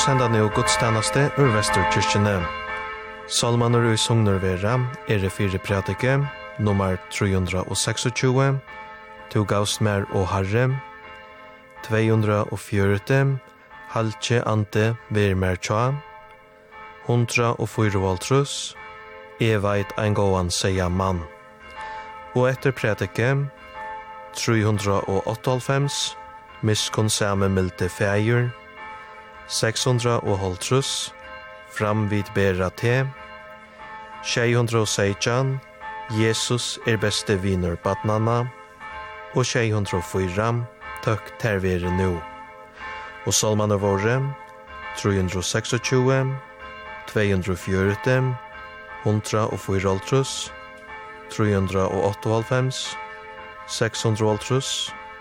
senda ned og godstjeneste ur Vesterkirkene. Salmaner og sogner vera er det fire prædike, nummer 326, to gavst mer og harre, 240, halche ante ver mer tja, 104 valtrus, jeg veit en gåan seia mann. Og etter prædike, 398, miskon same milte feir, 600 og holtrus, fram vid bera te, 600 Jesus er beste viner badnana, og 604 tøkk tervere nu. Og salmane våre, 326, 240, 104, 398, 600,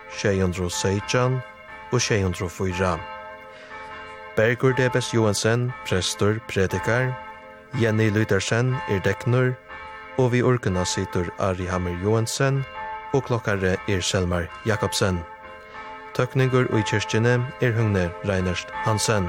600, 600 og 604. Bergur Debes Johansen, prestor, predikar, Jenny Lydersen er deknur, og vi orkena situr Ari Hammer Johansen, og klokkare er Selmar Jakobsen. Tøkningur og i kyrkjene er Hugne Reinerst Hansen.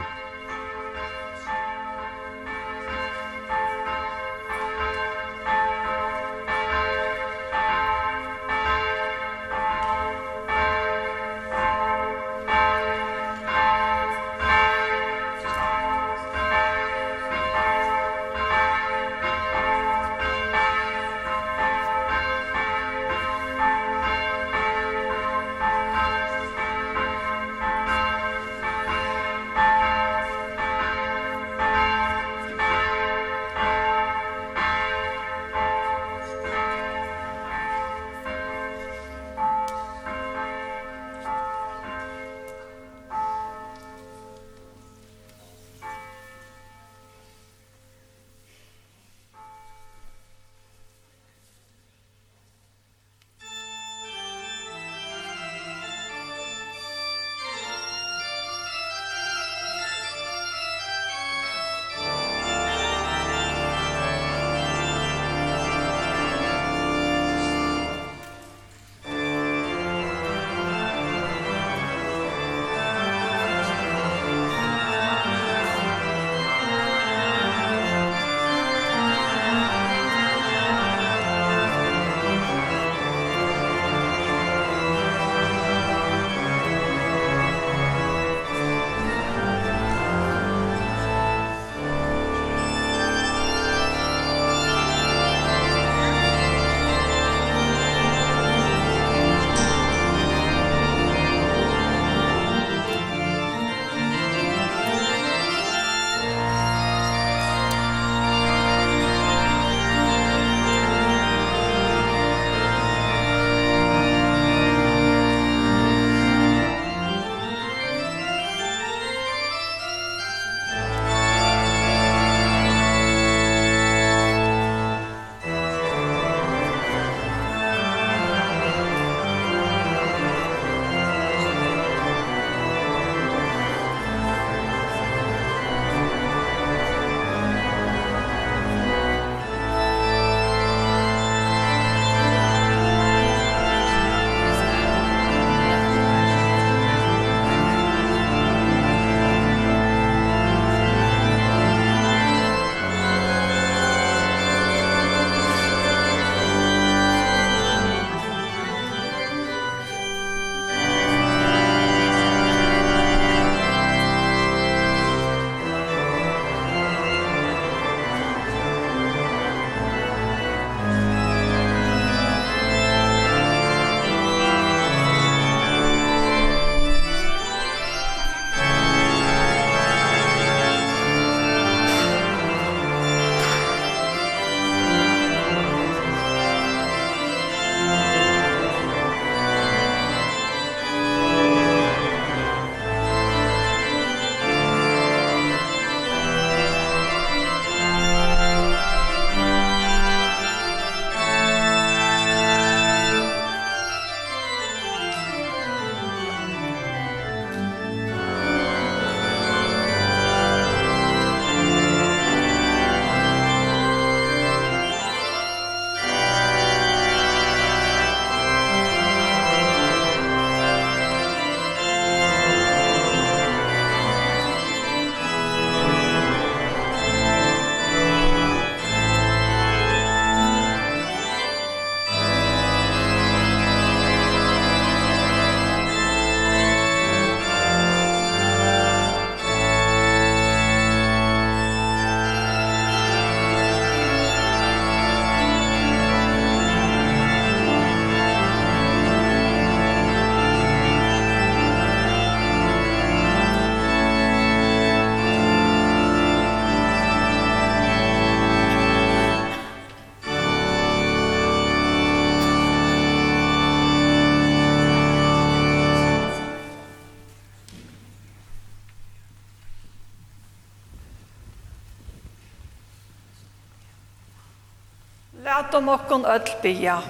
lat om okkon öll bia.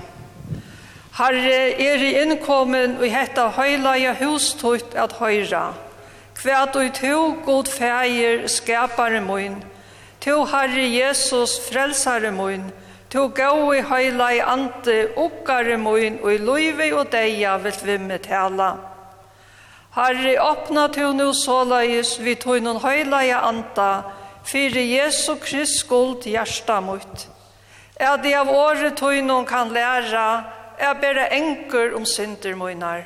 Herre, er i innkommen og hetta høylaja hustutt at høyra. Hva du to, god fægir, skapare mun. To, Herre Jesus, frelsare mun. To gau i høyla i ante, okkare mun, og i loive og deia vil vimme tala. Herre, åpna to nu såleis vi tog noen høyla i anta, fyrir Jesu Krist skuld hjersta mot er det av året tøynon kan læra, er bare enker om synder møynar.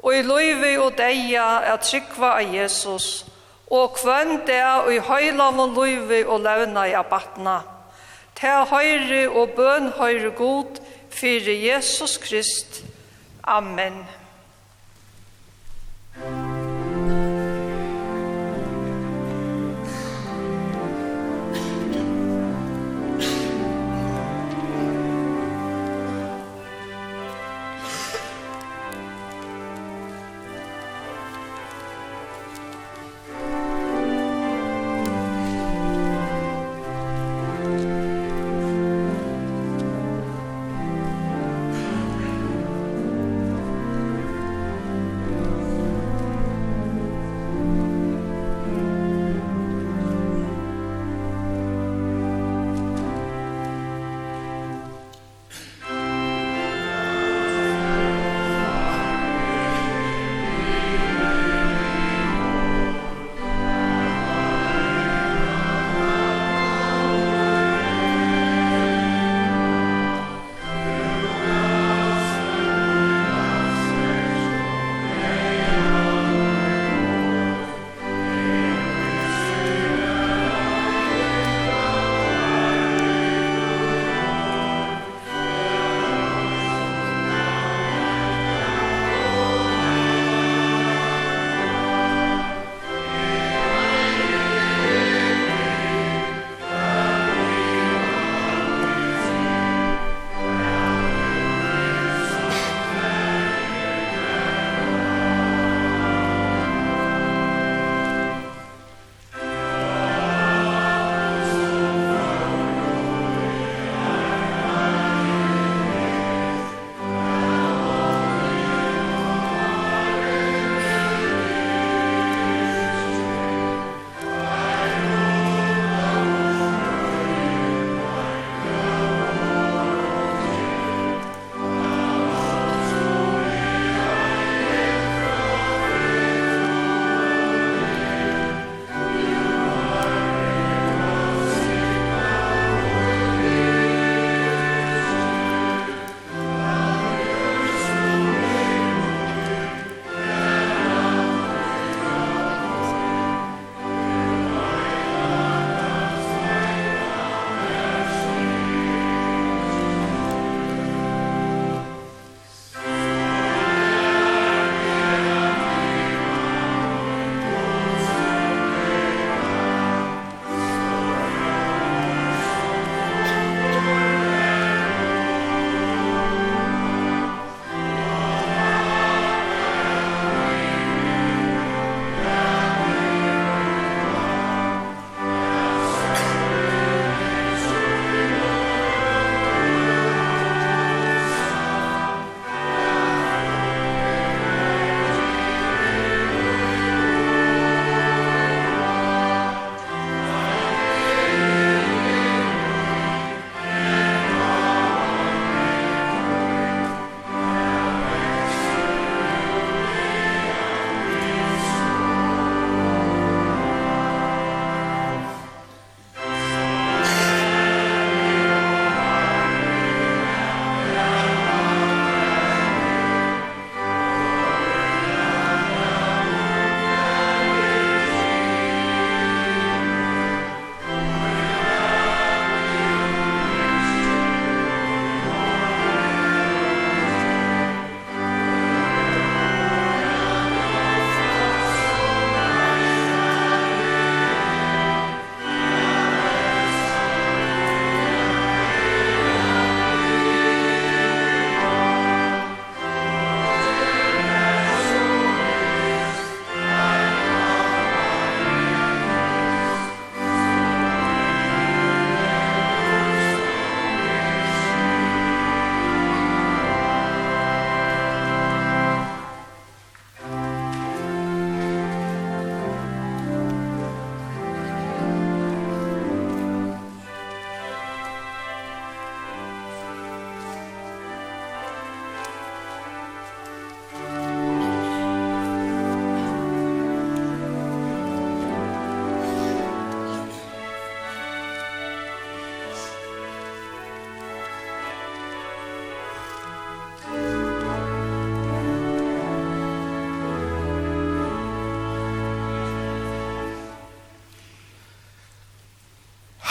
Og i løyve og deia er trykva av Jesus, og kvann det er i høylav og løyve og løvna i abatna. Ta høyre og bøn høyre god, fyrir Jesus Krist. Amen.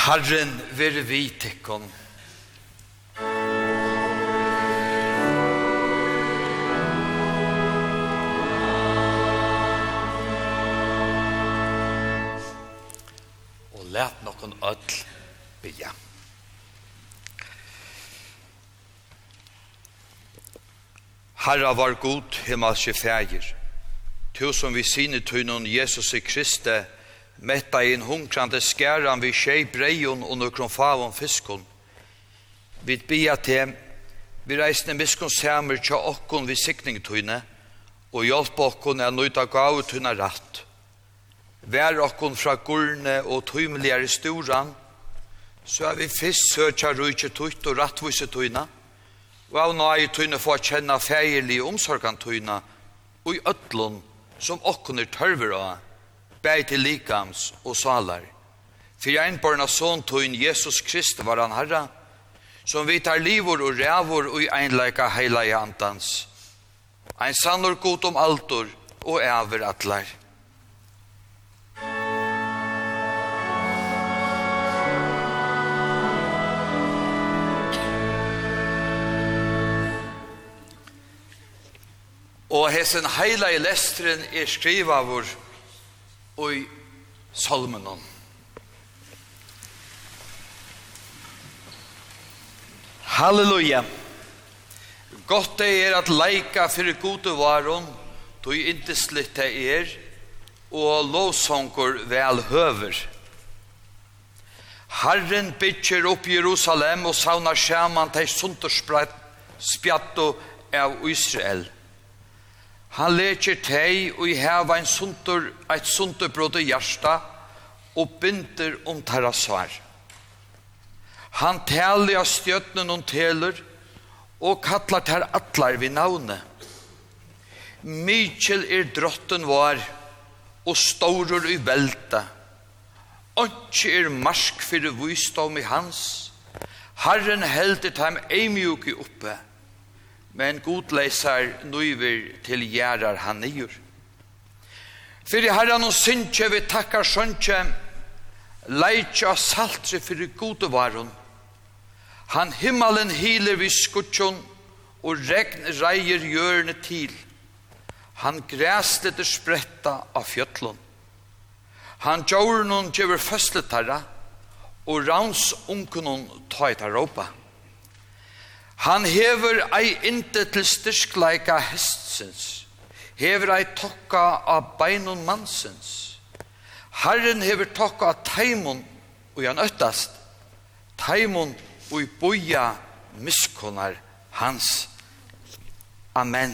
Herren vere vi tekkon. Og let noen öll bygge. Herra var god himmelske fæger. Tu som vi sine tunnen Jesus i Kristi, metta i en hunkrande skæran vi tjei breion og nukron favon fiskon. Vi bia til vi reisne miskon samer tja okkon vi sikningtøyne og hjelp okkon er nøyta gavutøyne ratt. Vær okkon fra gulne og tøymeligere storan, så er vi fyrst søtja rujtje tøyt og rattvise tøyna, og av nøy tøyne få å kjenne omsorgan tøyna, og i ötlun som okkon er tørver av bæg til likams og salar. For ein innborna son tøyn Jesus Krist var han herra, som vi tar livor og rævor og i einleika heila i antans. Ein sannor god om altor og æver atlar. Og hesen heila i lestren er skriva og i salmen Halleluja. Godt det er at leika fyrir gode varon du inte slitte er og lovsongur vel høver. Herren bytjer opp Jerusalem og saunar skjerman til sunderspjatt og av Israel. Han leker teg og i heva en sunter, eit sunterbrot i hjärsta og binder om terrassar. Han tæler av stjøtnen og teler og kallar ter atlar vi navne. Mykjel er drotten var og staurur i velta. Onkje er marsk fyrir vysdom i hans. Herren helder dem eimjuki oppe. Herren men godleisar nøyver til gjerar han nyur. Fyrir herran og syndje vi takkar søndje, leitja saltre fyrir godevarun. Han himmelen hiler vi skutjon, og regn reier hjørne til. Han græste det spretta av fjötlun. Han gjør noen gjør føsletarra, og rauns unkunun tøytar råpa. Han hever ei inte til styrkleika hestsins, hever ei tokka av beinun mansins. Herren hever tokka av teimun og han øttast, teimun og i boja miskunnar hans. Amen.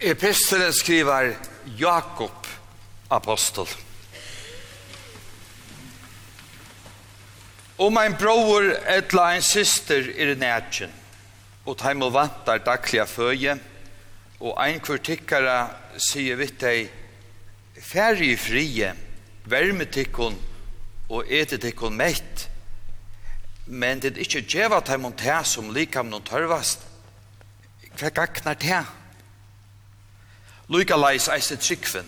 Epistelen skriver Jakob apostel. Om ein bror etla ein syster er nætjen, og teim vantar daglige føje, og ein kvartikkara sier vitt deg, færre i frie, vermetikkon og etetikkon meitt, men det er ikkje djeva teim te som likam noen tørvast, hva gaknar te? Hva Luka leis eiste tryggven,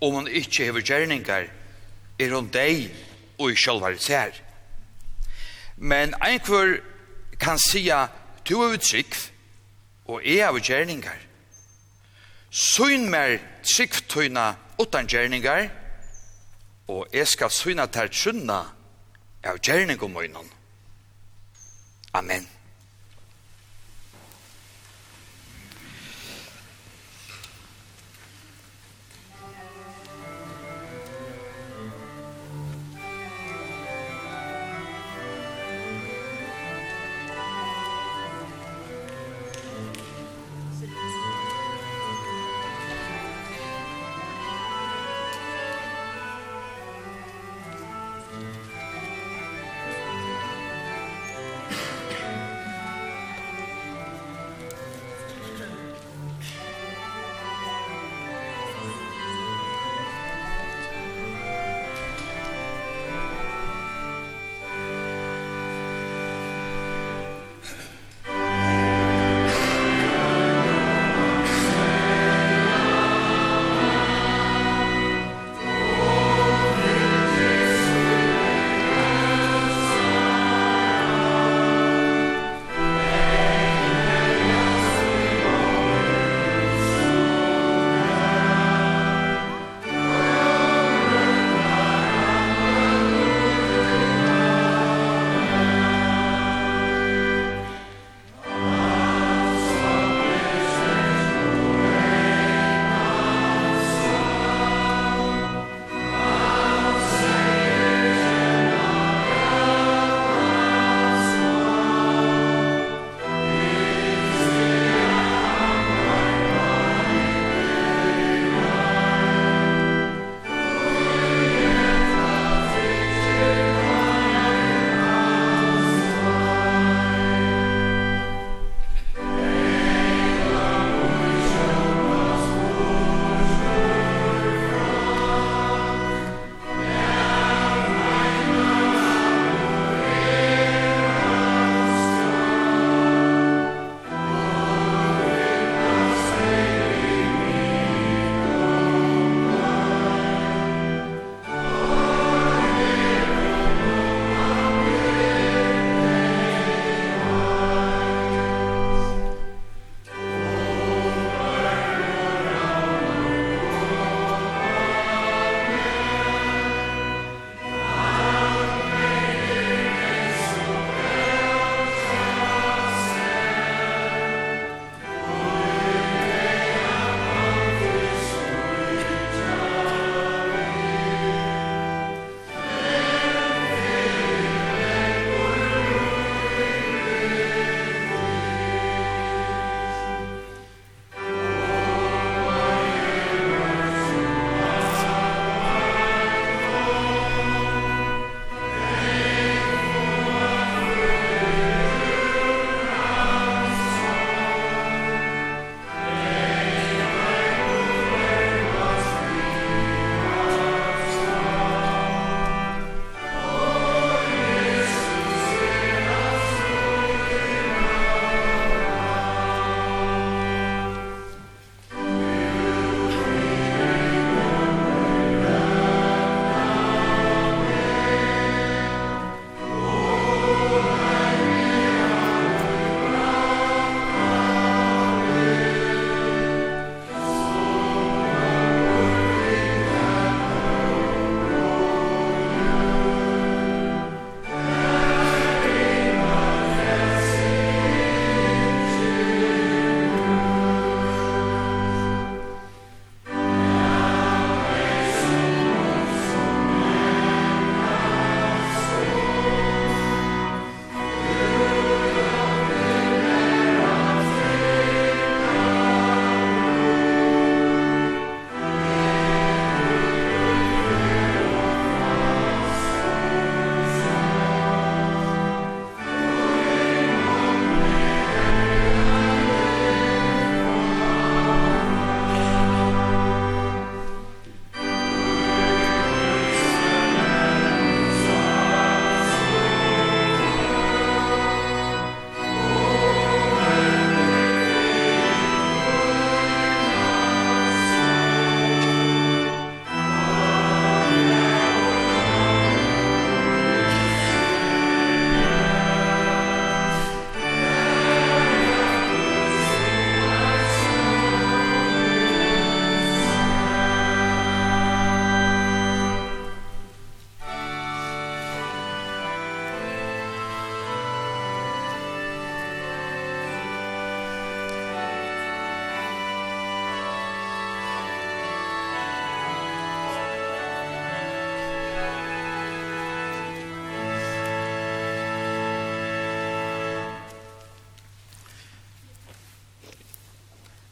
om hun ikkje hever gjerningar, er hun deg og i sjálvar sær. Men einhver kan sia, tu hever tryggv, og er hever gjerningar. Søgn mer tryggvtøyna utan gjerningar, og jeg skal søgna ter tjunna av gjerningum. Amen.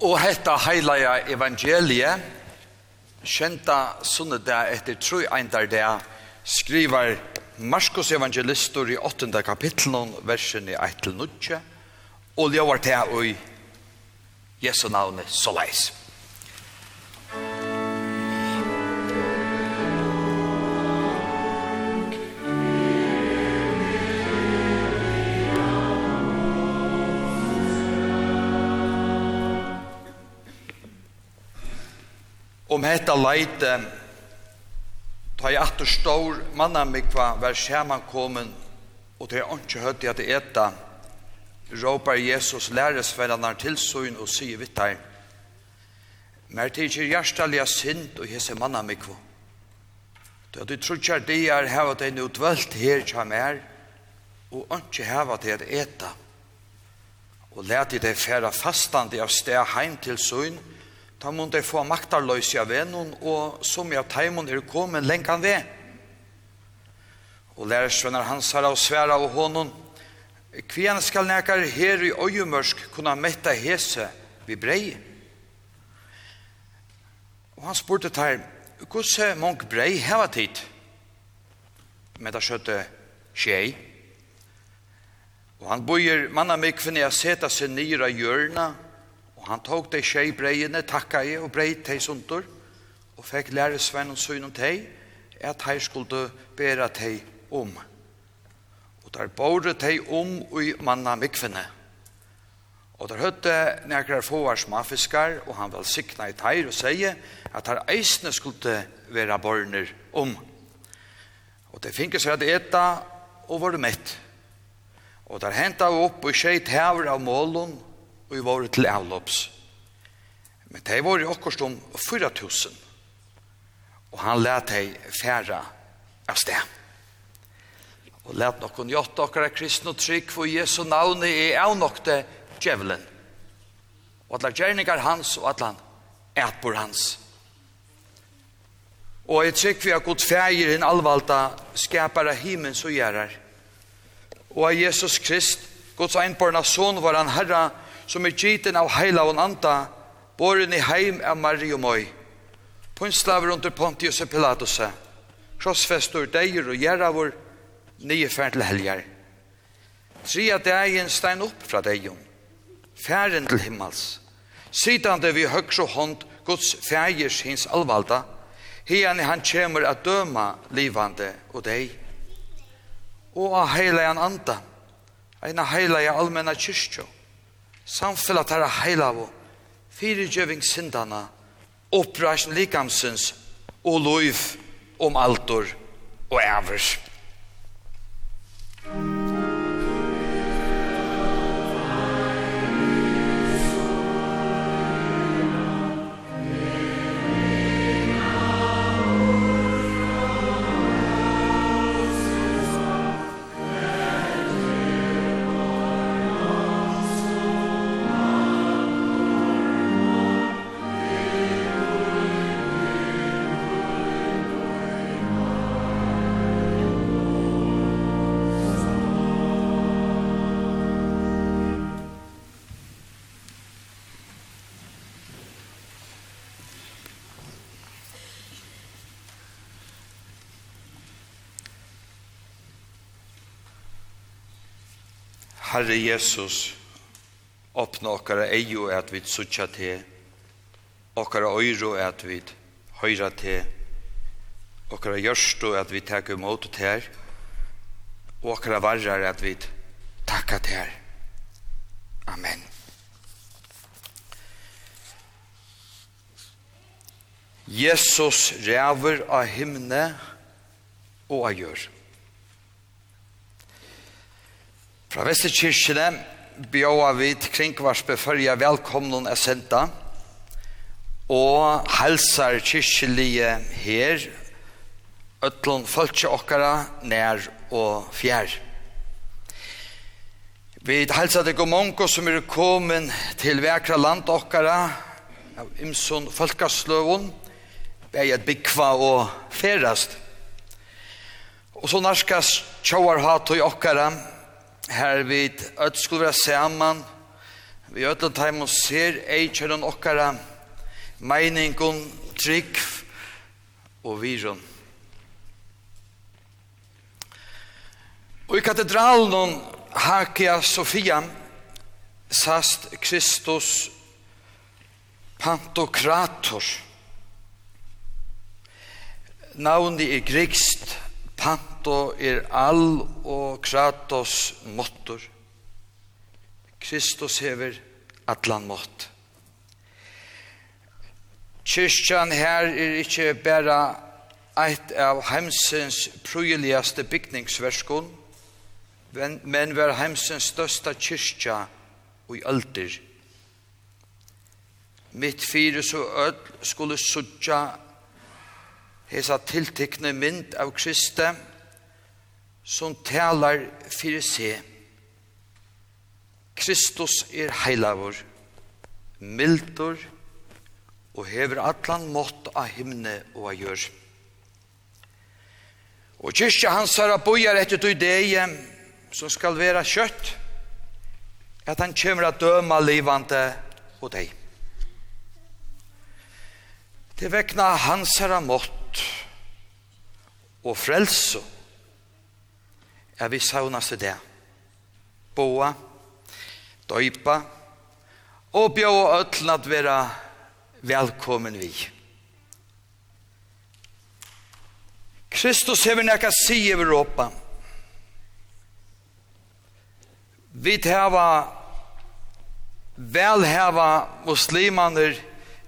Og hetta heilaja evangelie, kjenta sunne der etter tru eindar det, skriver Marskos evangelistor i 8. kapitlen, versen i 1-9, og ljóvar til og i Jesu navne, såleis. om hetta leite ta i atter stor mannamikva vær komen, og det er ikke høyt i at eta råpar Jesus læresfellanar tilsøyn og sier vittar mer tidkir hjertaliga synd og hese mannamikva Da du trutjar de er heva deg nu her kjam er, og ikke heva deg at eta. Og leti deg færa fastandi av sted heim til søgn, Ta mån de få maktarløys av vennom, og som jeg teimen er kommet lenkan ved. Og lærersvenner hans har av sværa av hånden, Kvien skal nekar her i øyumørsk kunna metta hese vi brei. Og han spurte teir, hos er mong brei heva tid? Metta skjøtte tjei. Og han bojer manna mikvinni a seta seg nyra hjørna, Og han tog de tjei breiene, takka i og breit tei sundur, og fikk lære Sven og Søyn om tei, at hei skulle bæra tei om. Og der bore tei om ui manna mikvene. Og der høtte nekrar fåar smafiskar, og han vel sikna i teir og sier at her eisne skulle vera borner om. Og det finke seg at eta og var mett. Og der henta opp og skjeit hever av målen, og vi var til avlopps. Men de var i akkurat om 4000, og han let de færa av sted. Og let noen gjøtta akkurat kristne og trygg, for Jesu navn er av nok det djevelen. Og alle gjerninger hans, og alle etbor hans. Og jeg trygg vi har gått fæger inn allvalda skapare himmels og gjerrar. Og av Jesus Krist, Guds einborna son var han herra som er giten av heila og anda, boren i heim av Marie og Moi. Punslaver under Pontius og Pilatus, krossfestor, deir og gjerravor, nye fern til helger. Tria dagen stein opp fra deion, færen til himmels. Sidande vi høgse hånd Guds fægers hins alvalda, hian han kjemur at døma livande og deg. Og av heilajan anda, eina i allmenna kyrkjå, samfellet her heilav, fyrirgjøving syndana, oppreisning likamsens og loiv om altor og ævers. Herre Jesus, åpne okkara eio at vi suttja te, okkara øyro at vi høyra te, okkara gjørsto at vi tek imot te her, og okkara varrar at vi takka te her. Amen. Jesus ræver av himne og av gjør. Fra Vesterkirkene bjøa vi til kringvarspe fyrja velkomnen er senta og helsar kyrkjelige her Øtlån følge okkara nær og fjær. Vi halsar det gomongo som er kommet til vekra land okkara av imson folkasløvun vei at bygva og ferast. Og så narskas tjauar hatu hatoi okkara her vi ødt skulle være sammen, vi ødt og teim og ser eikjøren okkara, meiningun, trygg og virun. Og i katedralen Hakia Sofia sast Kristus Pantokrator. Navnet er grigst, Panto er all og kratos motor. Kristus hever atlan mott. Kyrkjan her er ikkje bæra eit av heimsens prøyeligaste bygningsverskon, men var heimsens størsta kyrkja og i alder. Mitt fyre så öll skulle sudja hesa tiltikne mynd av Kristi som talar fyrir seg. Kristus er heilavur, mildur og hever allan mått av himne og av jør. Og kyrkja hans har bojar etter du deg som skal vera kjøtt, at han kommer at døma livande og deg. Det vekna hans har mått og frelse er vi saunast i det. Boa, døypa og bjóa öll at vera velkommen vi. Kristus hefur nekka si i Europa. Vi hava velheva muslimaner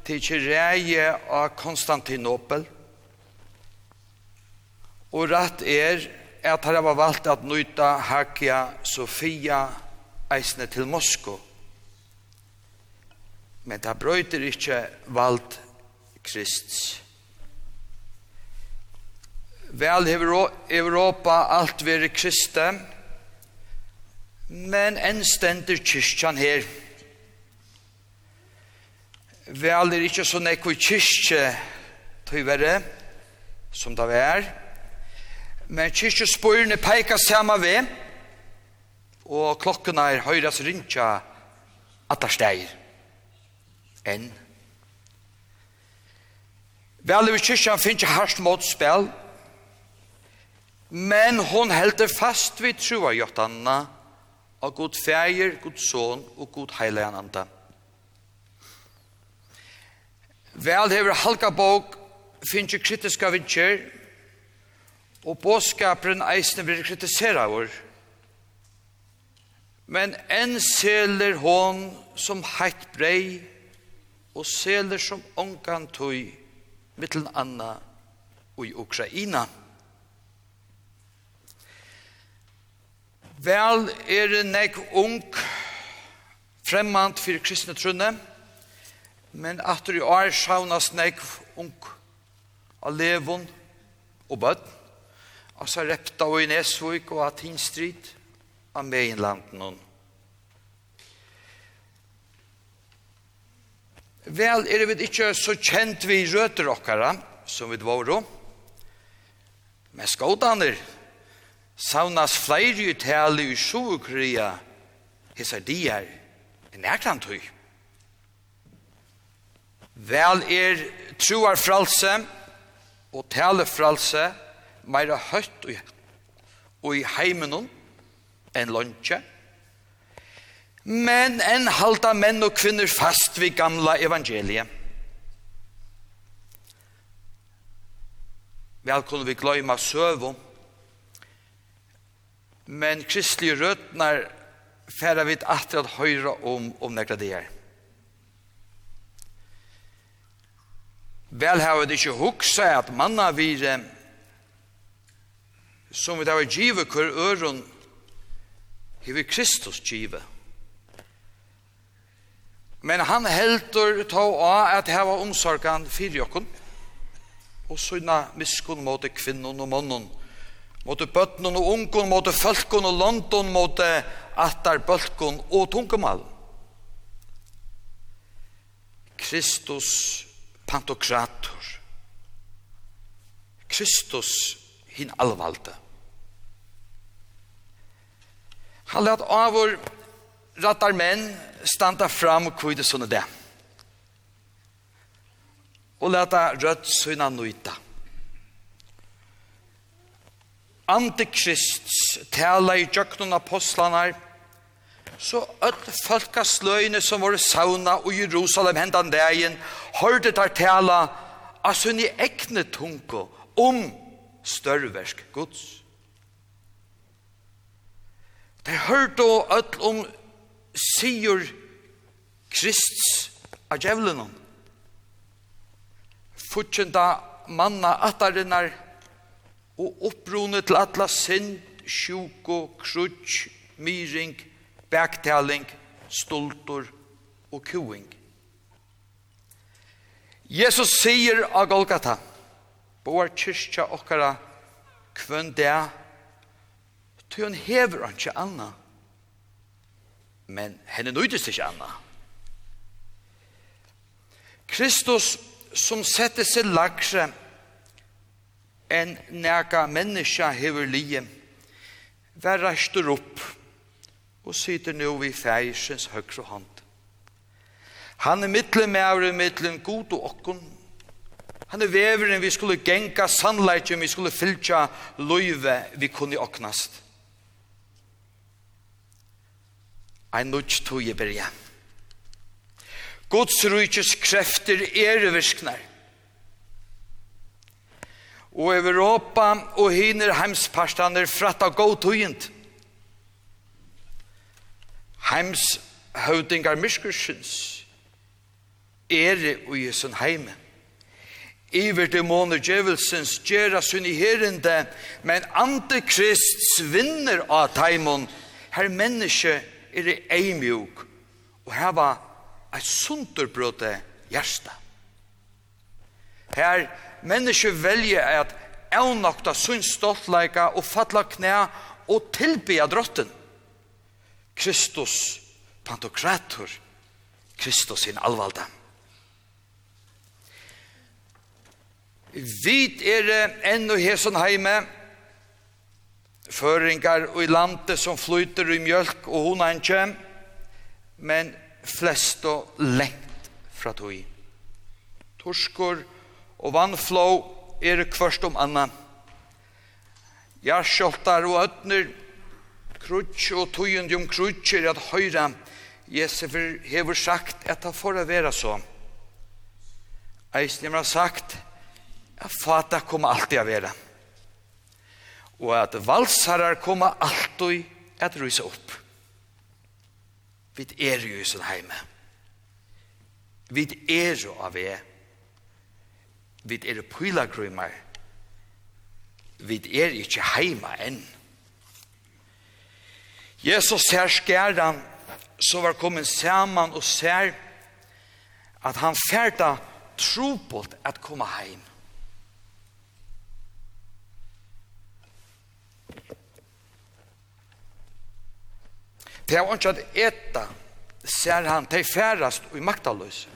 til Kireie av Konstantinopel. Og rett er at her har valgt at nøyta Hakia Sofia eisne til Mosko. Men det brøyter ikkje valgt Krist. Vel hever Europa alt veri kristen, men enn stender kyrkjan her. Vel er ikkje så nekko kyrkje tøyvere som det er, Men kyrkjespårene peikar samme ved, og klokken er høyres rynkja attersteir enn. Vel, i kyrkjan finnes ikke hardt motspill, men hon helder fast vid trua jottanna av god feir, god son og god heilegananda. Vel, hever halka bok finnes ikke kritiska vinkjer, og båskaperen eisne blir kritisera vår. Men en seler hon som heitt brei, og seler som ongan tøy, mittel anna og i Ukraina. Vel er det nek ung, fremmant fyrir kristne trunne, men at du er sjaunas nek ung, alevon og og så repta og i Nesvøk og at hins strid av meg landen hon. Vel er vi ikke så kjent vi røter okkara som vi dvoro, men skådaner saunas flere uttale i Sjukria de dier i nærkantøy. Vel er troar fralse og talefralse meira høtt og i heimenon enn lunge. Men enn halda menn og kvinner fast vid gamla evangeliet. Vel kunne vi gløyma søvo, Men kristelige røtnar færa vid atter at høyra om om nekla det er. Vel har vi ikke huksa at manna vire som vi da var givet hver øren hever Kristus givet. Men han heldur ta av at heva omsorgan fyrir jokken, og søgna miskun mot kvinnen og mannen, mot bøtten og ungen, mot fölkun og london, mot attar bølkun og tungumal. Kristus pantokrator, Kristus hin allvalde. Han lät av vår rattar män stanta fram och kvida sånne det. Och lätta rött syna nöjta. Antikrists tala i jöknun apostlarna så öll folkaslöjne som var sauna og Jerusalem hendan dagen hørte tar tala av sunni ekne tunko om størversk gods. De hørte ødel om sigur Krists av djevlenon. Futsjenda manna atarinnar og opprone til atla synd, sjuko, krutsk, myring, baktaling, stoltor og kuing. Jesus sier av Golgata, boar kyrkja okkara kvønn det Ty hun hever ikke anna. Men henne nøydes ikke anna. Kristus som setter seg lagre enn nega menneska hever lije, vær rastur opp og sitter nå i fæisens høyre hand. Han er mittle med avre, mittlen god og okkon. Han er veveren vi skulle genka sannleitjen, vi skulle fylltja løyve vi kunne oknast. ein nudj tuje berja Guds rujtjes krefter er virknar. Og Europa og hiner heimsparstander fratta god tujent. Heims høvdingar myrskursins ere i sin heime. Iver dæmoner djevelsens gjerra sunn i herinde, men antikrists vinner av taimon, her menneske er det eimjuk og heva et sunderbrøte hjärsta. Her menneske velje at avnokta sunn stoltleika og fatla knæ og tilbya drotten. Kristus pantokrator, Kristus sin alvalda. Vit er enn og hesson heime, Føringar og i landet som flyter i mjölk og hon er kjem, men flest og lengt fra tog. Torskor og vannflå er kvørst om anna. Jarsjoltar og ötner, krutsk og tøyend om krutsk er at høyra. Jesefer hever sagt at han får vera så. Eisen har sagt at fata kommer alltid å vera og at valsarar koma alltid at rysa opp. Vi er jo i sin heime. Vi er jo av vi. Vi er pylagrymar. Vi er ikkje heima enn. Jesus ser skæran, så var kommet saman og ser at han færda trobult at koma heim. Det er ikke at etta, ser han, det færast og maktaløse.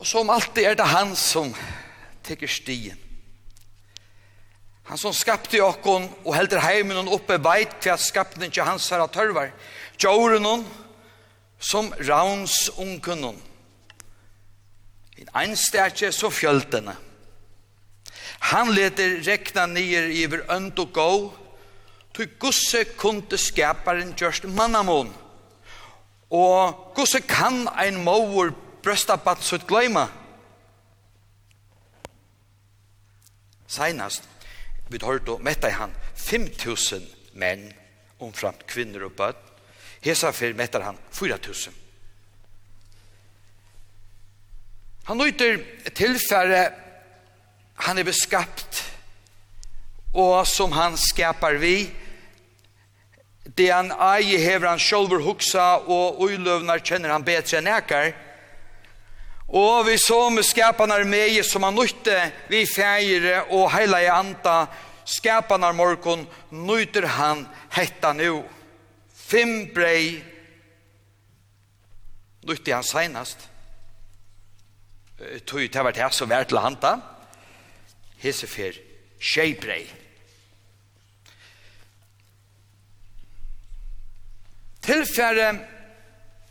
Og som alltid er det han som teker stien. Han som skapte okkon og helder heimen og oppe veit til at skapte ikke hans her at tørvar. Tjåren hon som rauns unken hon. En stærkje så fjøltene. Han leter rekna nyer iver ønd og gå Ty gusse kunde skaparen gjørst mannamon. Og gusse kan ein mower brøsta bat sutt gleima. Seinast, vi hørte og metta i han 5.000 menn omframt kvinner og bøtt. Hesa fyr mettar han 4.000. Han nøyter tilfære han er beskapt og som han skapar vi det han eier hever han sjolver huksa og uiløvnar kjenner han betre enn ekar. Og vi så med skapanar meie som han nytte vi fægire og heila i anta skapanar morgon nytter han hetta nu fem brei nytte han seinast. Tøy, det vært her så vært til hanta hese fer tjej brei Tilfære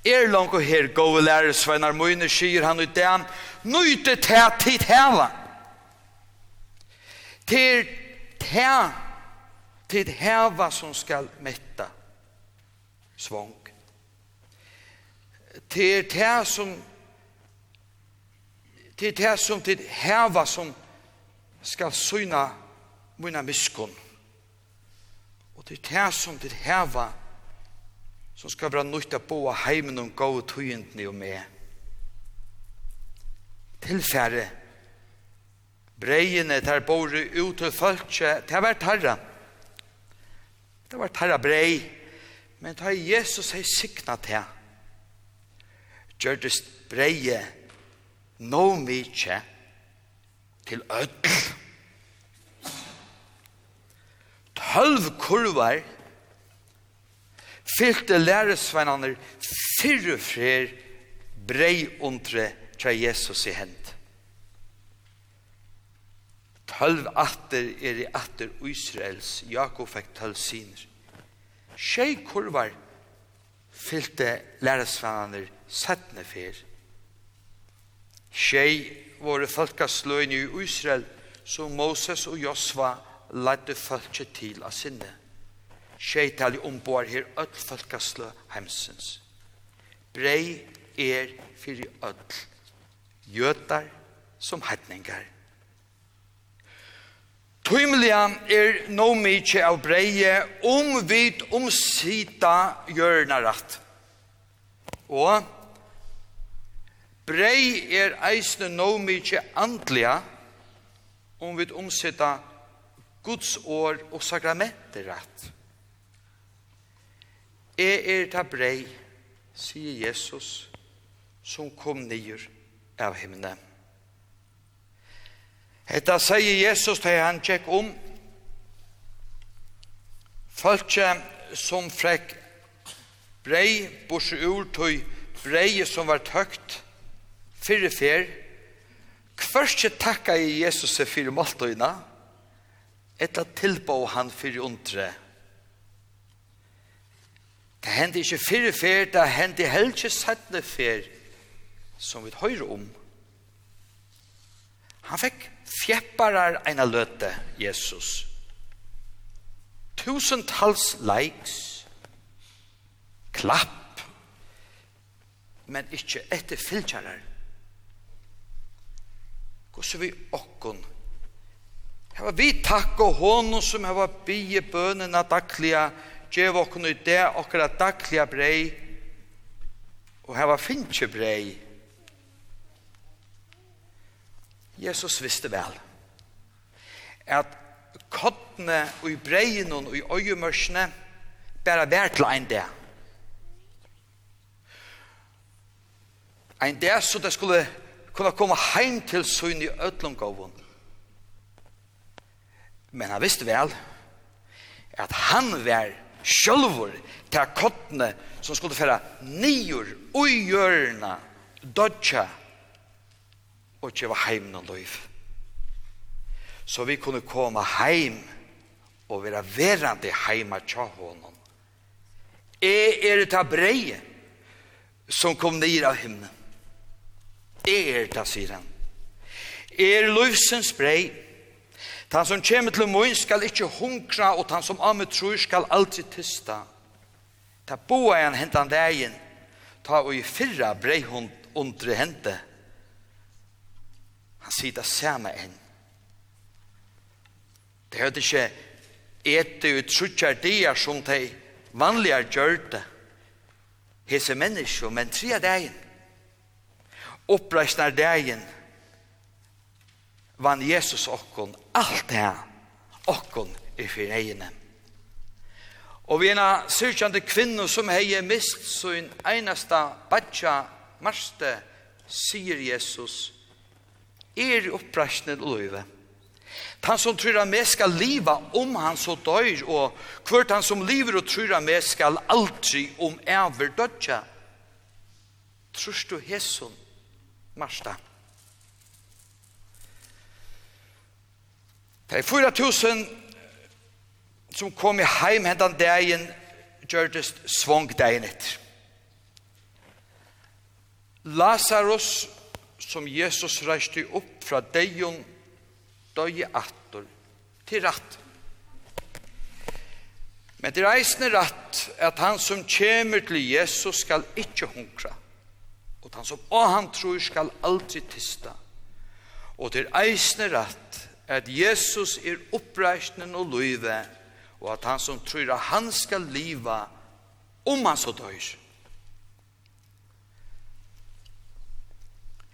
er langt og her gode lærer Sveinar Møyne sier han ut den nøyte til tid heva til til tid heva som skal metta svong. Til til som til til som tid heva som skal syna mina miskun. Og til til som tid heva som så skal vi ha nytt av boa heimen om gode tøyentene og med. Tilfære, breiene der bor ut til folkje, det har vært herre. Det har vært herre brei, men det har Jesus har sikna til. Gjørtes breie, no mye til ødel. Tølv kurvar, fylte læresveinene fyrre frer brei undre tja Jesus i hend. Tølv atter er i atter Israels, Jakob fikk tølv siner. Tjei kurvar fylte læresveinene settne fyr. Tjei våre folkasløyne i Israel, som Moses og Josva ladde folket til av sinne tjeitali ombor her öll folkaslu heimsins. Brei er fyrir öll, jötar som heitningar. Tøymelian er no mykje av breie om vid omsita hjørnarat. Og brei er eisne no mykje andlia om vid omsita Guds år og sakramenter rett. Jeg er ta brei, sier Jesus, som kom nyer av himmelen. Hetta sier Jesus til han tjekk om. Følge som frekk brei, borse ur tøy, brei som var tøkt, fyrre fer, Kvørst takka i Jesus fyrir måltøyna, etta tilbå han fyrir undre Det hendte ikke fyrre fer, det hendte heller ikke settende fer, som vi høyre om. Han fikk fjepparar eina løte, Jesus. Tusentals likes, klapp, men ikke etter fylkjarar. Gås vi okkon. Hava vi takk og hånden som hava bie bønene daglige, Gjev okkur i det okkara daglige brei og heva finnje brei. Jesus visste vel at kottene og i breien og i øyemørsene bare vær til en det. Ein det så det skulle kunne komme heim til søgn i ødlomgåven. Men han visste vel at han var sjølvor til kottene som skulle færa nior og hjørna dodja og kjeva heim noen liv. Så vi kunne komme heim og være verande heima tja honom. Jeg er ta brei som kom nir av himnen. Jeg er ta, sier han. Jeg er livsens brei Ta som kjem til mun skal ikkje hungra, og han som amme trur skal alltid tysta. Ta boa en hentan degen, ta og i fyrra brei hund undre hente. Han sier det samme enn. Det høyde ikkje ete ut trutjar dier som de vanligar gjørte. Hese menneskje, men tria degen. Oppreisnar degen vann Jesus okkon alt det okkon i fyrneiene. Og vi er en sørkjande kvinne som hei mist sin einasta badja marste, sier Jesus, er oppreisne løyve. Han som tror at vi skal liva om han så døyr, og hvert han som lever og tror at vi skal aldri om ever dødja. Trus du hesson, Marsta? Marsta? Det er 4000 som kom i heim hendan dagen gjørdest svong dagen etter. Lazarus, som Jesus reiste opp fra deion, døg i attor til ratt. Men det reisende ratt at han som kommer til Jesus skal ikke hunkra, og han som og han tror skal aldri tista. Og det reisende ratt at Jesus er oppreisnen og løyve, og at han som tror at han skal liva om han så dør.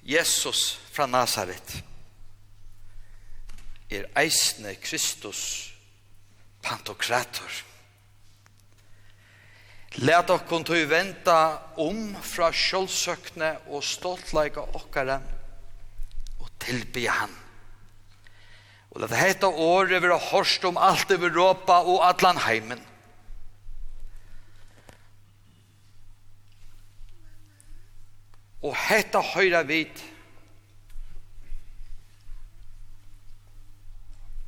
Jesus fra Nazaret er eisne Kristus pantokrator. Læt okkon tog venta om fra sjølvsøkne og stoltleika okkara og tilby han. Og det hette året vil ha hørst om alt over Europa og allan heimen. Og hetta høyra vit.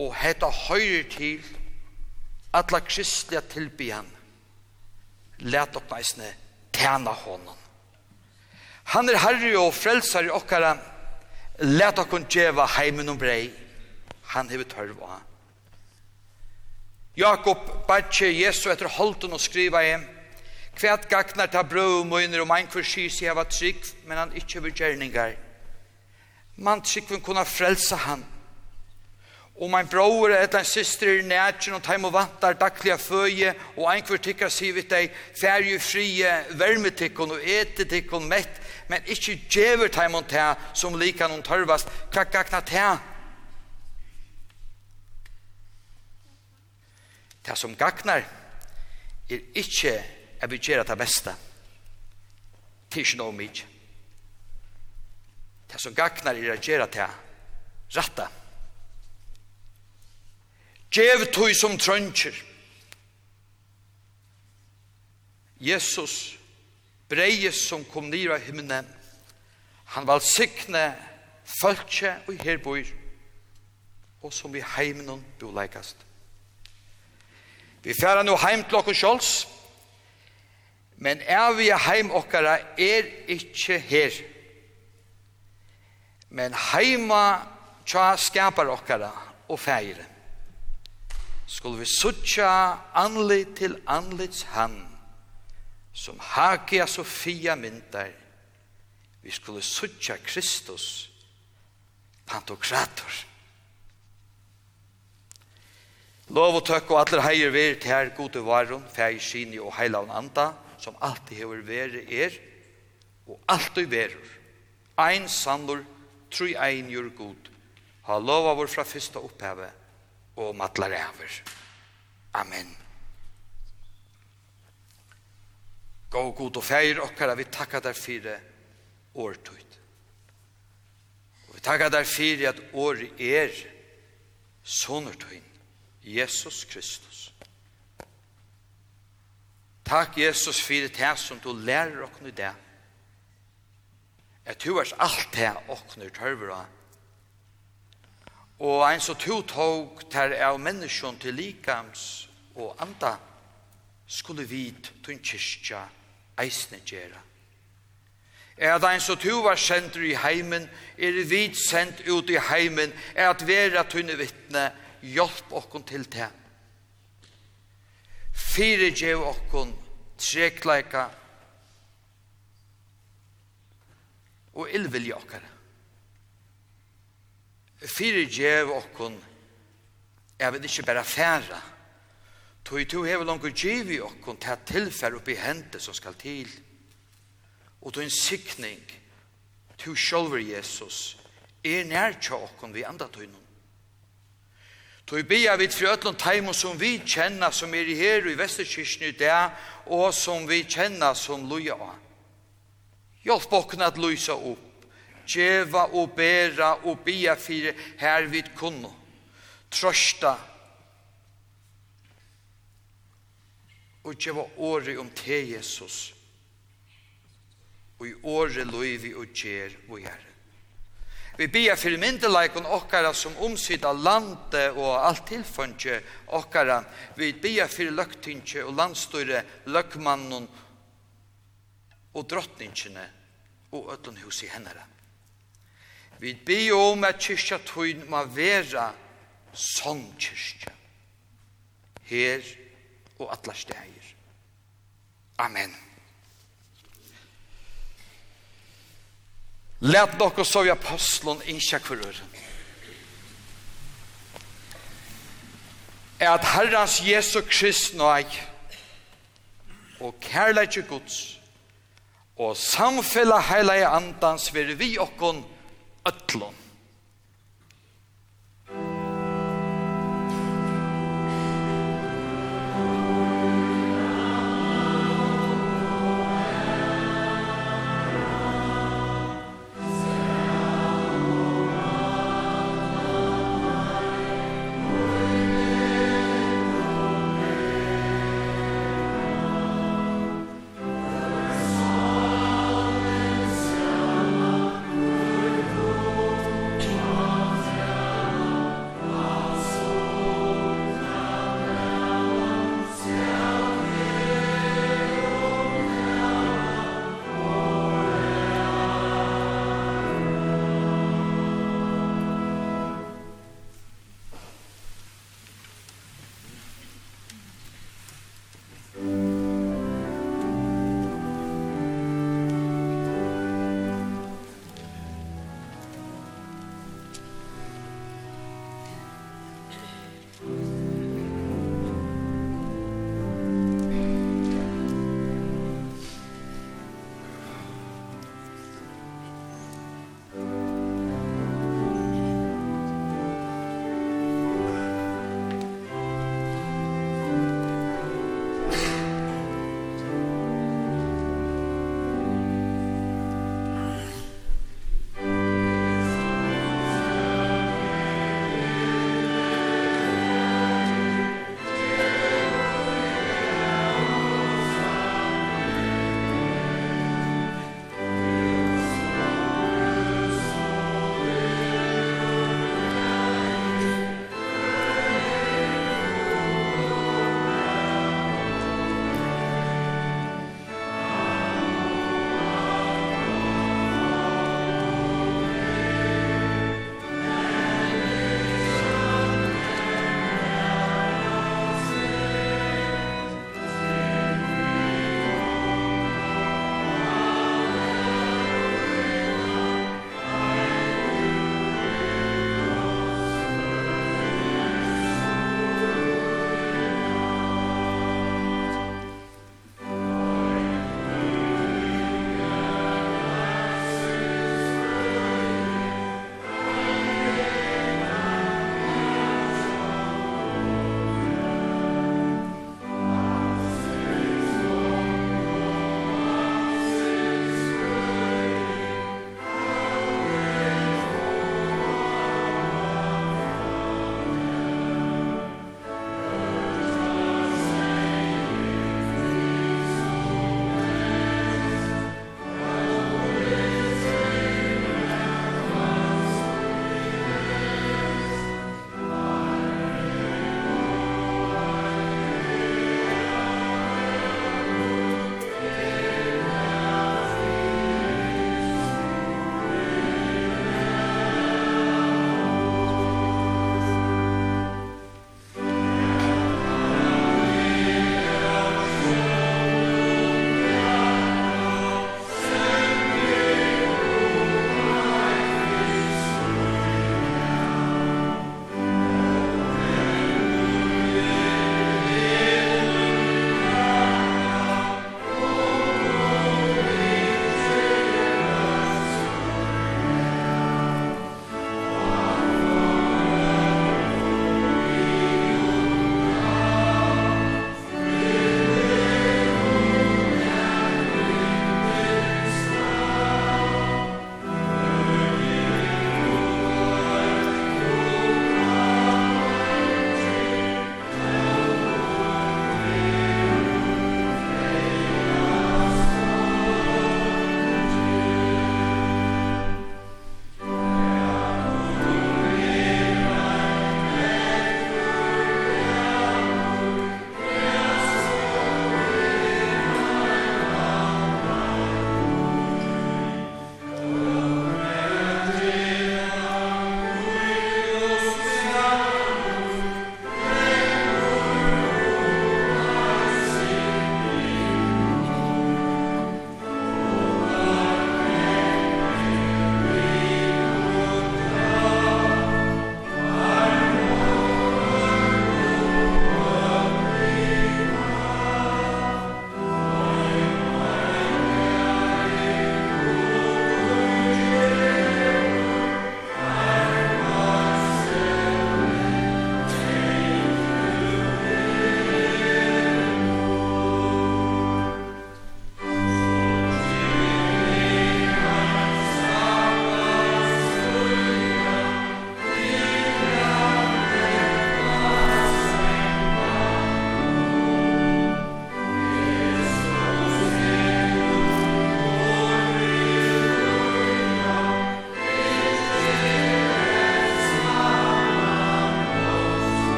Og hetta høyre til alla kristliga tilbyan. Læt opp meisne tjena hånden. Han er herre og frelsar i okkara. Lat okkon djeva heimen og brei han hever tørv av. Jakob badje Jesu etter holden og skriva i Kvært gagnar ta brøv og møyner om ein kvar skys jeg var trygg, men han ikkje var gjerningar. Man tryggven kunne frelsa han. Om mein bror eller ein syster i nætjen og teim og vantar daglige føje og ein hver tikkar sivit deg færju frie vermetikkon og etetikkon mett, men ikkje djever teim og ta som lika noen tørvast. Kvært gagnar ta det som gagnar er ikkje at vi gjer det beste til ikkje noe mykje det som gagnar er at gjer det ratta Gjev tog som trøntjer. Jesus, breies som kom nira av himmelen, han valsikne følge og herbor, og som i heimen hun boleikast. Vi færa nu heim til okkur sjåls, men er vi heim okkara er ikkje her. Men heima tja skapar okkara og fægir. Skulle vi suttja anli til anlits hand, som Hagia Sofia myndar, vi skulle suttja Kristus, pantokrator. Lov og tøkk og alle heier vi til her gode varon, fæg, skini og heilavn anda, som alltid hever vere er, og alltid verur. Ein sannur, tru ein gjør god, ha lova vår fra fyrsta oppheve, og matlar ever. Amen. Gå god og feir okkara, vi takka der fire årtøyt. Og vi takka der fire at året er sonertøyne Jesus Kristus. Takk Jesus fyrir det som du lærer oss i det. At tror at alt det oss i tørver av. Og en så to tog til av menneskene til likams og anda skulle vite til en kyrkja eisne gjøre. Er det en så tu var sendt i heimen, er vid sendt ut i heimen, er at vera tunne vittne, hjelp okkon til det. Fyre gjev okkon trekleika og illvilje okkar. Fyre gjev okkon er vi ikke bare færa tog to hever langt gjev i okkon til at tilfær oppi hente som skal til og tog en sikning to sjolver Jesus er nær tja okkon vi enda tøynum Tog bia vid fri ötlun taimon som vi kjenna som er i her i Vesterkirken i dag, og som vi kjenna som loja av. Hjelp okken at loja opp, djeva og bera og bia fire her vid kunno, trøsta og djeva åri om te Jesus, og i åri loivi og djer og gjerre. Vi ber for myndelaikon okkara som omsida landet og alt tilfønge okkara. Vi ber for løgtinge og landstøyre, løgmannen og drottningene og ødlen hus i hennara. Vi ber om at kyrkja tøyn må vera sånn kyrkja. Her og atlas det Amen. Lät dock och såg apostlon i kvarör. Er at Herrans Jesu Krist nøy og kærleikje Guds og samfella i andans vir vi okkon ötlån.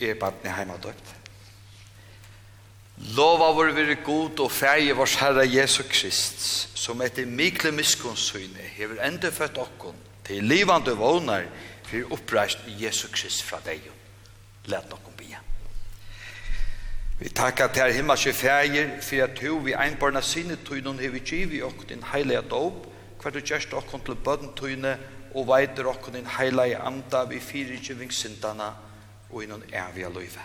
er badne heima døpt. Lova vår vire god og ferie vårs Herre Jesu Krist, som etter mikle miskonsyne hever enda født okkon til livande vågnar for oppreist i Jesu Krist fra deg. Let nokon bia. Vi takkar til himmelske ferie for at du vi einbarna sinne tøynon hever givi okkon din heilige dåp, hver du gjerst okkon til bøden tøyne og veider okkon din heilige anda vi fyrir ikke og og innan evige løyve.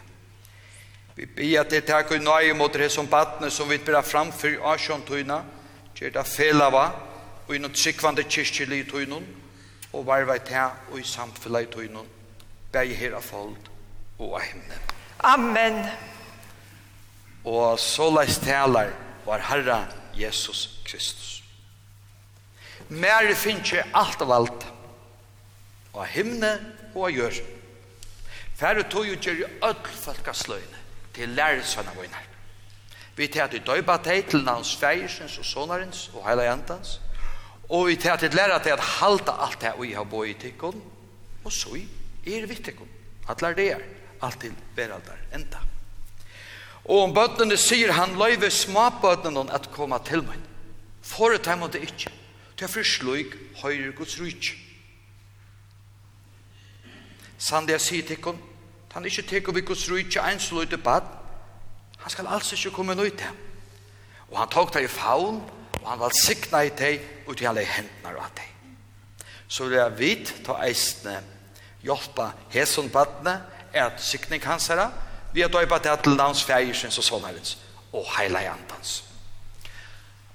Vi ber at det takk og nøye mot det som badne som vi ber framfyr av kjøntøyna, gjør det felava, og innan tryggvande kyrkjelig i tøynen, og varvei ta og i samfunnet i tøynen, beg her av folk og av himmelen. Amen. Og så leis taler var Herre Jesus Kristus. Mer finnes ikke alt av alt, og av himmelen og av gjøren. Færre tog jo gjør öll folkasløyne til lærersvenna vågnar. Vi tar til døyba teg til navns feirsens og sonarens og heila jantans. Og vi tar til lærer til at halda alt det vi har boi i tikkun. Og så er vi tikkun. Atlar det er. Alt til veraldar enda. Og om bøttene sier han løyve småbøttene at koma til meg. Foretar man det ikke. Det er for sløyk høyre Guds rydtje. Sannlig jeg sier til henne, han ikke teker vi Guds rydtje ensløyte bad, han skal altså ikke komme nøyt til. Og han tok det i faun, og han valg sikna i deg, og til alle hendene av deg. Så vil jeg vite, ta eisene, hjelpa hæsson badne, er at sikning hans herre, vi har døypa det til navns fjersens og sånnerens, og heila i andans.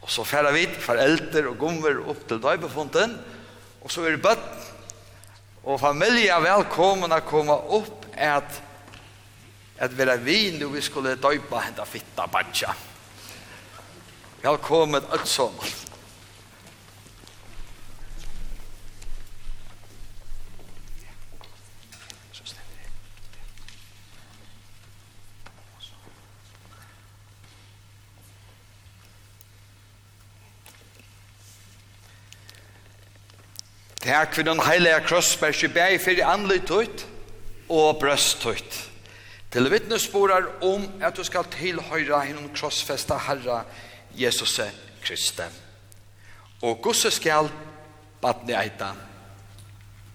Og så færa vi, foreldre og gommer opp til døypefunden, og så er det bøtt, og familia velkommen å komme opp at at vera vi nu vi skulle døypa henda fitta badja. Velkommen ötsommar. Takk for den heilige krossberg bæg fyrir anlitt tøyt og brøst ut. Til vittnesborar om at du skal tilhøyra hinnom krossfesta Herra Jesus Kristi. Og gosse skal badne eita.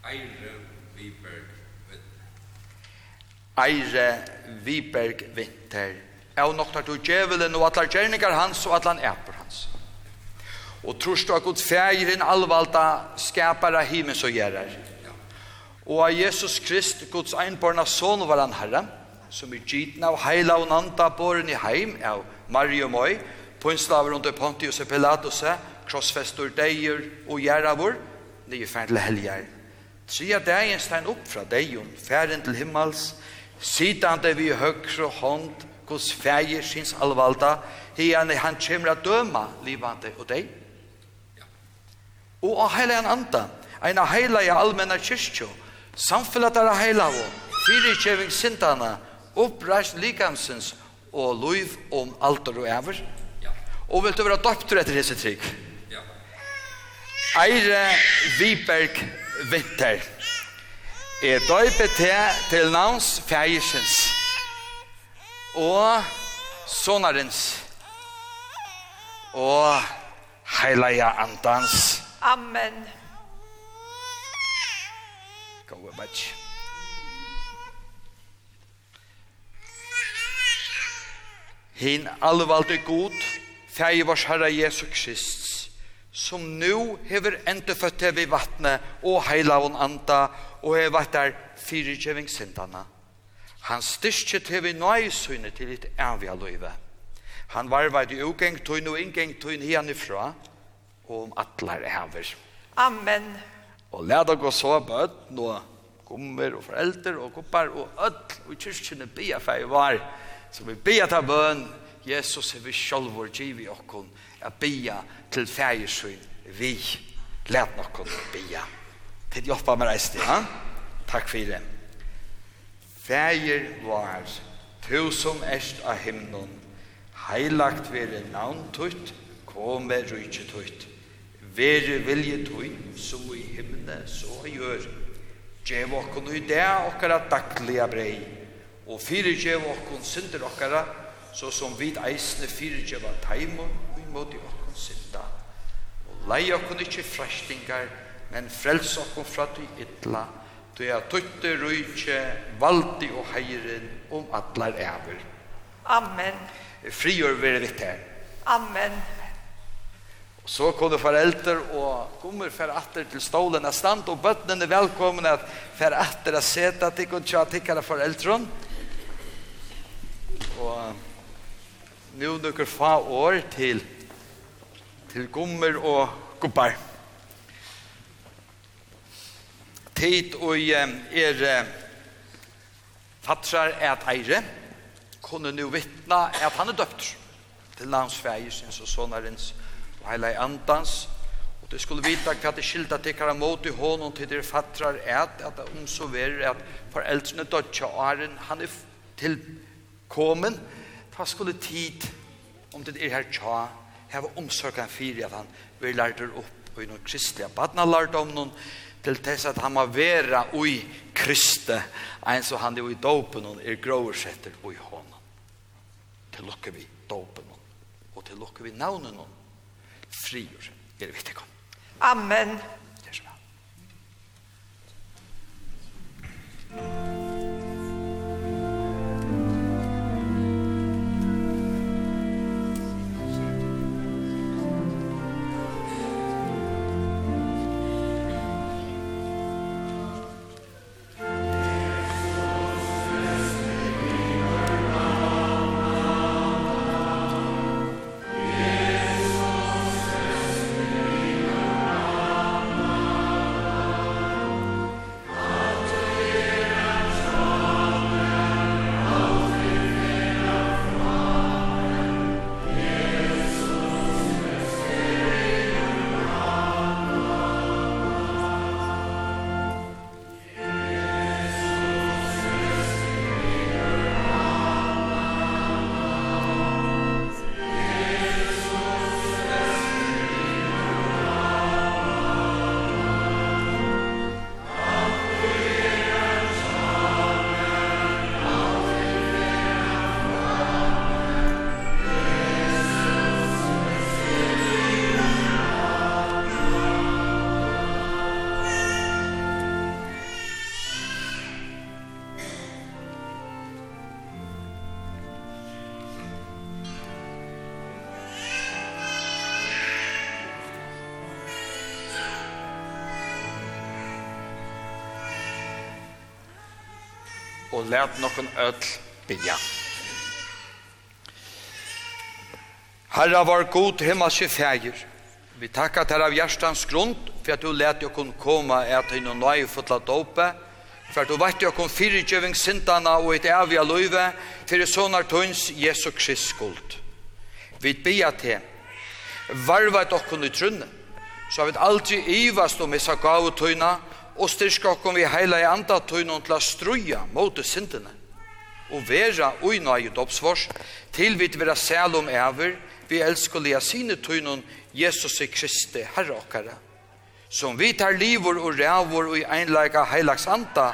Eire Viberg Vinter. Eire Viberg Vinter. Jeg noktar du djevelen og atler gjerningar hans og atlan eper og trorst du at Gud fægir en allvalda skapar av himmels og gjerrar. Og av Jesus Krist, Guds einborna son var han herre, som er gitna av heila og nanta boren i heim av Mario Moi, pånslaver under Pontius og Pilatus, krossfestor deir og gjerravor, nye færen til helgar. Tria dagen stein opp fra deion, færen til himmels, sidande vi høyre hånd, hos fægir sinns allvalda, hian han kjemra døma livande og deg og av heilagen anda, ein av heilagen allmenna kyrkjo, samfellet av heilago, fyrirkjeving sintana, oppreist likamsins og loiv om alter og æver. Ja. Og vil du være døptur etter hese trygg? Ja. Eire Viberg Vinter er døypet til til navns fægisins og sonarins og heilaja andans. Amen. Góðu much. Hin allvalde god, fæg vars herre Jesu Krist, som nu hever endeføtte vi vattne og heila von anda og hever vattar fyrirgjeving sindana. Han styrkje til vi nøy syne til litt løyve. Han varvaid i ugengt tøyn og ingengt tøyn hian ifra, og og om atler hever. Amen. Og lær dere så bøtten og gommer og foreldre og koppar og ødel og kyrkjene bia feir var. Så vi bia ta bøn, Jesus er vi sjolv og giv i okkon, a bia til feirsyn vi. Lær nokkon bia. Til jobba med reist ja? Takk for det. Feir var, tu som erst av himnon, heilagt vere navn tutt, kom med rujtje tutt Vere vilje tøy, som i himne, så gjør. Gjev okkon i det okkara daglige brei, og fyrir gjev okkon synder okkara, så som vid eisne fyrir gjev av teimon, vi måtte okkon synda. Og lei okkon ikkje fræstingar, men frels okkon fra tøy ytla, tøy a tøytte rujtje, valdi og heiren, om atlar æver. Amen. Frigjør vere vitt her. Amen. Og så kunne foreldre og kommer for atter til stålen av stand, og bøttene er velkomne at for atter er sete at de kunne tja tikkere foreldre. Og nå dukker fa år til, til gommer og gubbar. Tid og er fattrar et eire, kunne nå vittna at han er døpt til landsfeier, sin og sånarens rins og heila i andans, og du skulle vita hva det skilda tikkar mot i hånden til dere fattrar et, at det omsoverer at foreldrene dødja åren, han er tilkommen, ta skulle tid, om det er her tja, heva omsorgan fyri at han vil lærte opp og i noen kristliga badna lærte om noen, til tess at han må vera ui kriste, eins og han er ui dopen og er gråersetter ui hånden. Til lukke vi dopen og til lukke vi navnen og frigjør. er vi til Amen. Det er så bra. og let noen ødel bygge. Herra var god himmelske fægir. Vi takkar til av hjertans grunn for at du let kun koma et inn og nøye fotla dope, for at du vært jo kun fyrirgjøving sintana og et evige løyve for i sånar tøyns Jesu Krist skuld. Vi bia til, varva et okken i trunne, så har vi aldri ivast om isa gavetøyna, og styrka okkom vi heila i anda tøynon til a struja mot syndene og vera uina i dopsvors. Til vi vera selom ever vi elskolia sine tøynon Jesus i Kristi Herre okkara som vi tar livor og rævor og i einleika heilags anda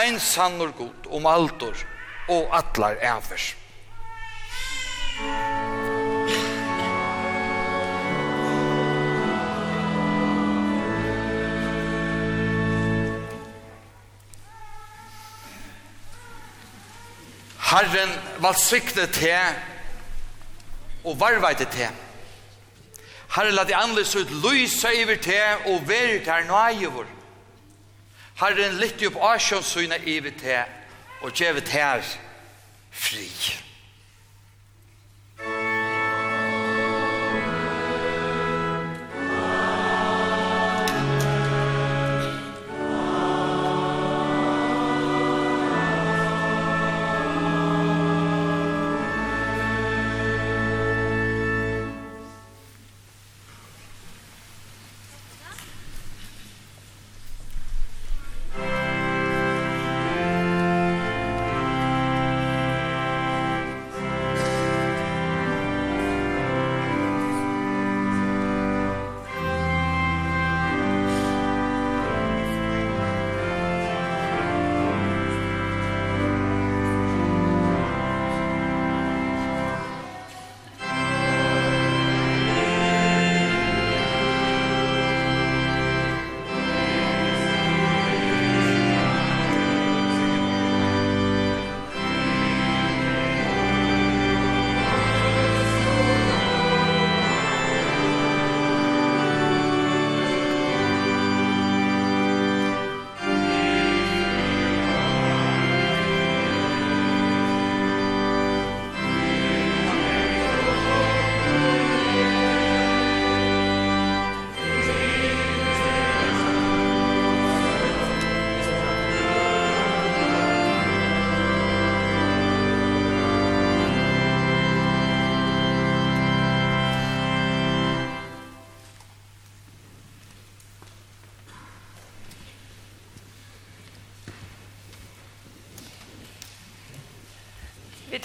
ein sannor god om altor og atlar ever Thank Herren valsikne te og varveite te. Herren la det anledes ut lysa iver te og veri ter nøye vår. Herren lytte opp asjonssyna iver te og gjeve her fri. Herre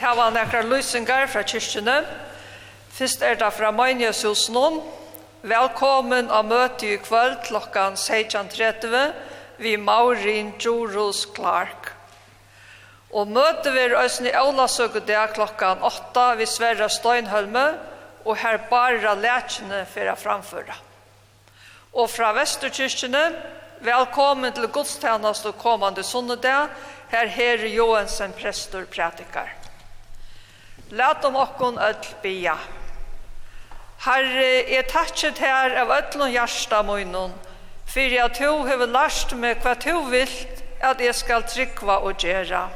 hava nekra lysingar fra kyrkjene. Fyrst er det fra Møynjøshus noen. Velkommen av møte i kvöld klokkan 16.30 vi Maurin Jorus Clark. Og møte vi Øsni det klokkan 8 vi Sverre Støynhølme og her bare lærkjene for å framføre. Og fra Vesterkyrkjene, velkommen til gudstjenest og kommande sonnedag, her her Johansen prester prædikar. Lat om okkon öll bia. Herre, jeg takkje her av öllun hjärsta munnen, fyrir at du hefur lært meg hva du vilt at jeg skal tryggva og gjera.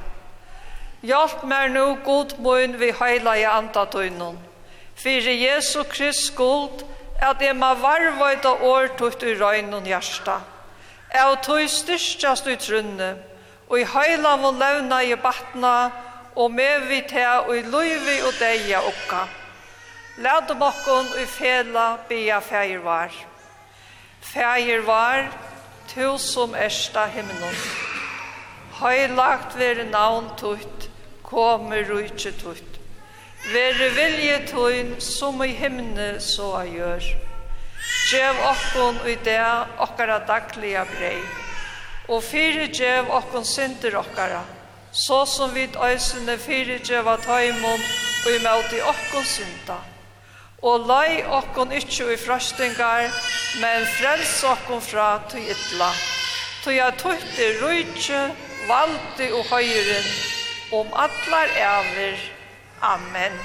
Hjalp meg nu god munn vi heila i andatunnen, fyrir Jesu Krist skuld at jeg ma varvøyda årtutt i røynun hjärsta. Jeg tog styrstjast i trunne, og i heila må levna i batna, og med vi til og i løyvi og deia okka. Lad om okkon i fela bia feir var. Feir var, tu som ersta himmelon. Høylagt vere navn tutt, kommer rujtje tutt. Vere vilje tuin som i himne så a gjør. Gjev okkon i det okkara dagliga brei. Og fyre gjev okkon synder okkara. Okkara så som vi øysene fyrirgjeva taimon og i møte okkon synda. Og lei okkon ikkje i frøstingar, men frels okkon fra tog ytla. Tog at tutt i rujtje, valde og høyren, om atlar æver. Amen. Amen.